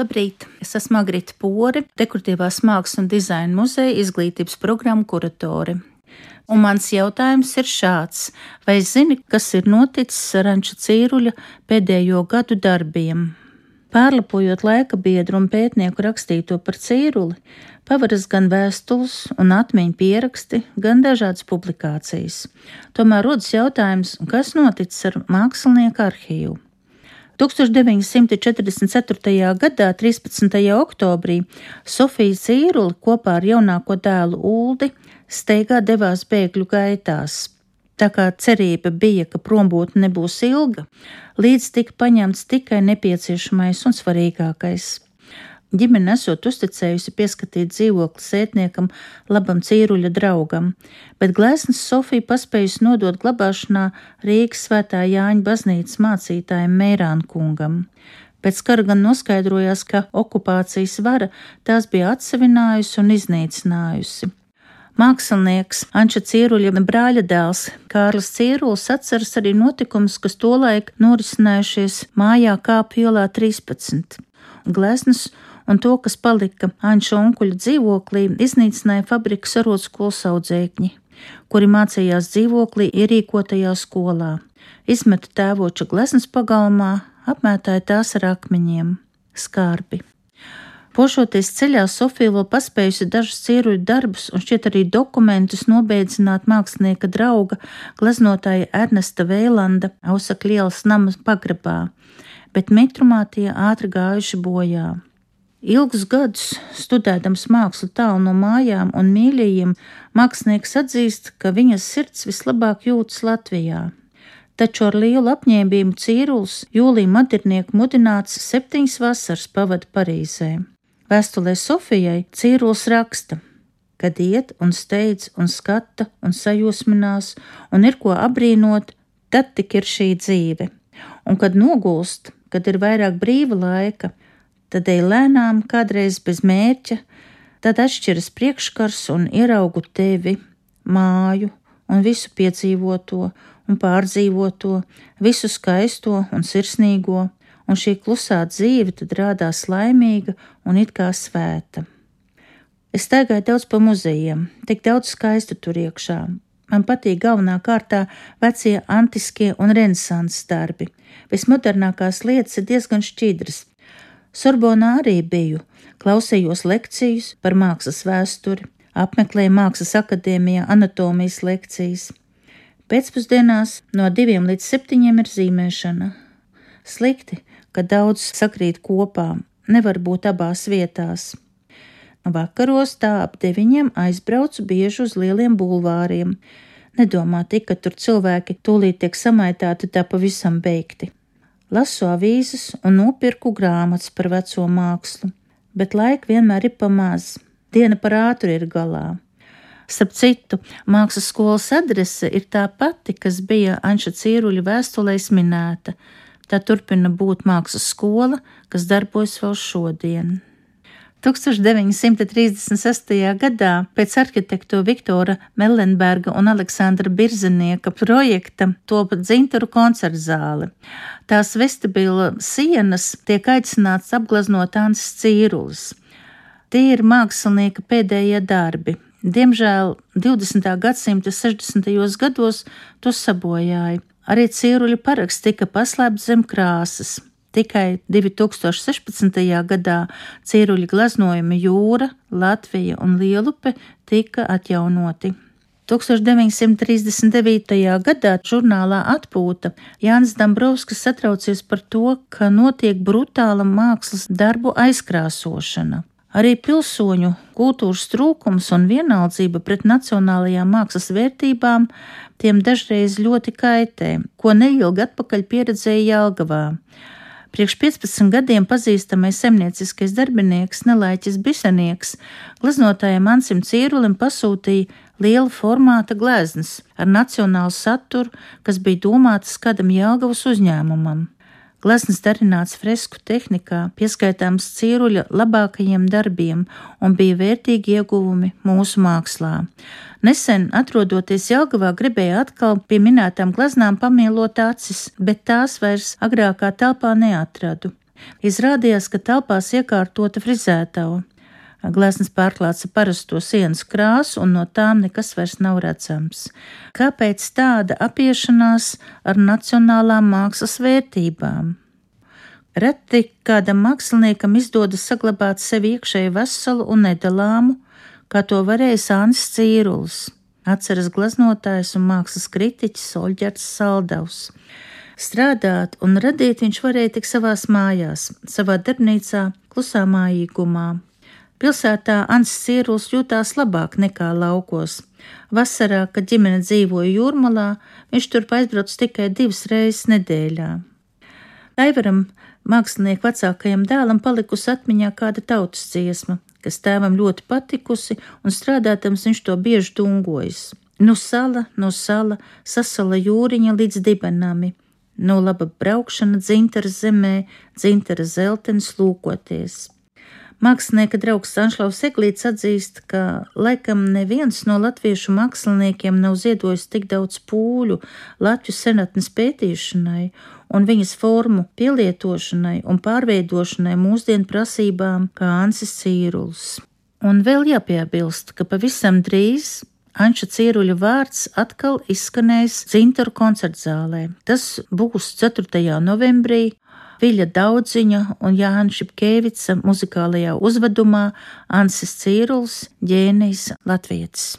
Labrīt! Es esmu Agrita Pori, dekoratīvās mākslas un dizaina muzeja izglītības programmu kuratore. Un mans jautājums ir šāds: vai zini, kas ir noticis ar Anča Cīruļa pēdējo gadu darbiem? Pārlapojot laika biedru un pētnieku rakstīto par cīruli, pavaras gan vēstules un atmiņu pieraksti, gan dažādas publikācijas. Tomēr rodas jautājums, kas noticis ar mākslinieku arhīvu. 1944. gadā, 13. oktobrī, Sofija Zīrula kopā ar jaunāko dēlu Uldi steigā devās bēgļu gaitās. Tā kā cerība bija, ka prombūtne nebūs ilga, līdz tika paņemts tikai nepieciešamais un svarīgākais Ģimene esot uzticējusi pieskatīt dzīvokli sētniekam, labam cīruļa draugam, bet glēsnes Sofija paspējusi nodot glabāšanā Rīgas svētā Jāņa baznīcas mācītājiem Meirāna kungam. Pēc kara gan noskaidrojās, ka okupācijas vara tās bija atsevinājusi un iznīcinājusi. Mākslinieks Anča Cīruļa brāļa dēls Kārlis Cīrulis atceras arī notikumus, kas tolaik norisinājušies mājā kāpju ielā 13. Gleznas un to, kas palika Anča onkuļa dzīvoklī, iznīcināja fabrikas arotskolas audzēkņi, kuri mācījās dzīvoklī ierīkotajā skolā, izmeta tēvoča gleznas pagalmā, apmētāja tās ar akmeņiem, skārbi. Pošoties ceļā, Sofija vēl paspējusi dažus cieruļu darbus un šķiet arī dokumentus nobeidzināt mākslinieka drauga, gleznotāja Ernesta Veilanda Ausakļielas namas pagrabā, bet mitrumā tie ātri gājuši bojā. Ilgus gadus studēdams mākslu tālu no mājām un mīļajiem, mākslinieks atzīst, ka viņas sirds vislabāk jūtas Latvijā. Taču ar lielu apņēmību Cīrulis jūlijā madirnieku mudināts septiņas vasaras pavada Parīzē. Vēstulē Sofijai Cīrulis raksta, kad iet un steidz un skata un sajūsminās un ir ko abrīnot, tad tik ir šī dzīve. Un kad nogulst, kad ir vairāk brīva laika, tad ej lēnām, kādreiz bez mērķa, tad atšķiras priekškars un ieraugu tevi, māju un visu piedzīvoto un pārdzīvoto, visu skaisto un sirsnīgo, un šī klusā dzīve tad rādās laimīga un it kā svēta. Es staigāju daudz pa muzejiem, tik daudz skaistu tur iekšā. Man patīk galvenā kārtā vecie antiskie un renesanses darbi. Vismodernākās lietas ir diezgan šķidras, Sorbonā arī biju, klausījos lekcijas par mākslas vēsturi, apmeklēju Mākslas akadēmijā anatomijas lekcijas. Pēcpusdienās no diviem līdz septiņiem ir zīmēšana. Slikti, ka daudz sakrīt kopā, nevar būt abās vietās. Vakaros tā ap deviņiem aizbraucu bieži uz lieliem bulvāriem. Nedomā tik, ka tur cilvēki tūlīt tiek samaitāti tā pavisam beigti lasu avīzes un nopirku grāmatas par veco mākslu, bet laika vienmēr ir pamaz, diena par ātru ir galā. Starp citu, mākslas skolas adrese ir tā pati, kas bija Anša Cīruļa vēstulēs minēta. Tā turpina būt mākslas skola, kas darbojas vēl šodien. 1936. gadā pēc arhitektu Viktora Mellenberga un Aleksandra Birzenieka projekta top dzintaru koncertzāle. Tās vestibila sienas tiek aicināts apgleznot Ansis Cīrulis. Tie ir mākslinieka pēdējie darbi. Diemžēl 20. gadsimta 60. gados to sabojāja. Arī cīruļa paraksts tika paslēpts zem krāsas. Tikai 2016. gadā cīruļa glaznojumi Jūra, Latvija un Lielupe tika atjaunoti. 1939. gadā žurnālā Atpūta Jānis Dambrovskis satraucies par to, ka notiek brutāla mākslas darbu aizkrāsošana. Arī pilsoņu kultūras trūkums un vienaldzība pret nacionālajām mākslas vērtībām tiem dažreiz ļoti kaitē, ko neilgi atpakaļ pieredzēja Jelgavā. Priekš 15 gadiem pazīstamais zemnieciskais darbinieks Nelaiķis Bisenieks glaznotājiem Ansim Cīrulim pasūtīja liela formāta gleznas ar nacionālu saturu, kas bija domātas kādam Jelgavas uzņēmumam. Glaznas darināts fresku tehnikā, pieskaitāms cīruļa labākajiem darbiem un bija vērtīgi ieguvumi mūsu mākslā. Nesen, atrodoties Jelgavā, gribēju atkal pie minētām glaznām pamielot acis, bet tās vairs agrākā telpā neatradu. Izrādījās, ka telpās iekārtota frizētava. Gleznas pārklāts ar parasto sienas krāsu, un no tām nekas vairs nav redzams. Kāpēc tāda apiešanās ar nacionālām mākslas vērtībām? Reti kādam māksliniekam izdodas saglabāt sevi iekšēji veselu un nedalāmu, kā to varēja Sānis Cīrulis, atceras glaznotājs un mākslas kritiķis Olģerts Saldavs. Strādāt un radīt viņš varēja tik savās mājās, savā darbnīcā, klusā mājīgumā. Pilsētā Ants Cīruls jutās labāk nekā laukos. Vasarā, kad ģimene dzīvoja jūrmalā, viņš turp aizbrauc tikai divas reizes nedēļā. Aivaram, mākslinieku vecākajam dēlam, palikusi atmiņā kāda tautas dziesma, kas tēvam ļoti patikusi, un strādātams viņš to bieži dungojas. Nu sala, nu sala, sasala jūriņa līdz dibenami, no laba braukšana dzintara zemē, dzintara zeltenis lūkoties. Mākslinieka draugs Sanšlaus Eglīts atzīst, ka laikam neviens no latviešu māksliniekiem nav ziedojis tik daudz pūļu Latviju senatnes pētīšanai un viņas formu pielietošanai un pārveidošanai mūsdienu prasībām kā Ansis Cīruls. Un vēl jāpiebilst, ka pavisam drīz Anča Cieruļa vārds atkal izskanēs Zintaru koncertzālē. Tas būs 4. novembrī Viļa Daudziņa un Jānis Šipkevica muzikālajā uzvedumā Ansis Cīruls, ģēnijs Latvietis.